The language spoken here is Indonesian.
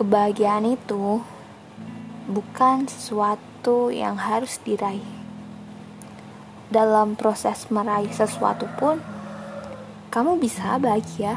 Kebahagiaan itu bukan sesuatu yang harus diraih. Dalam proses meraih sesuatu pun, kamu bisa bahagia.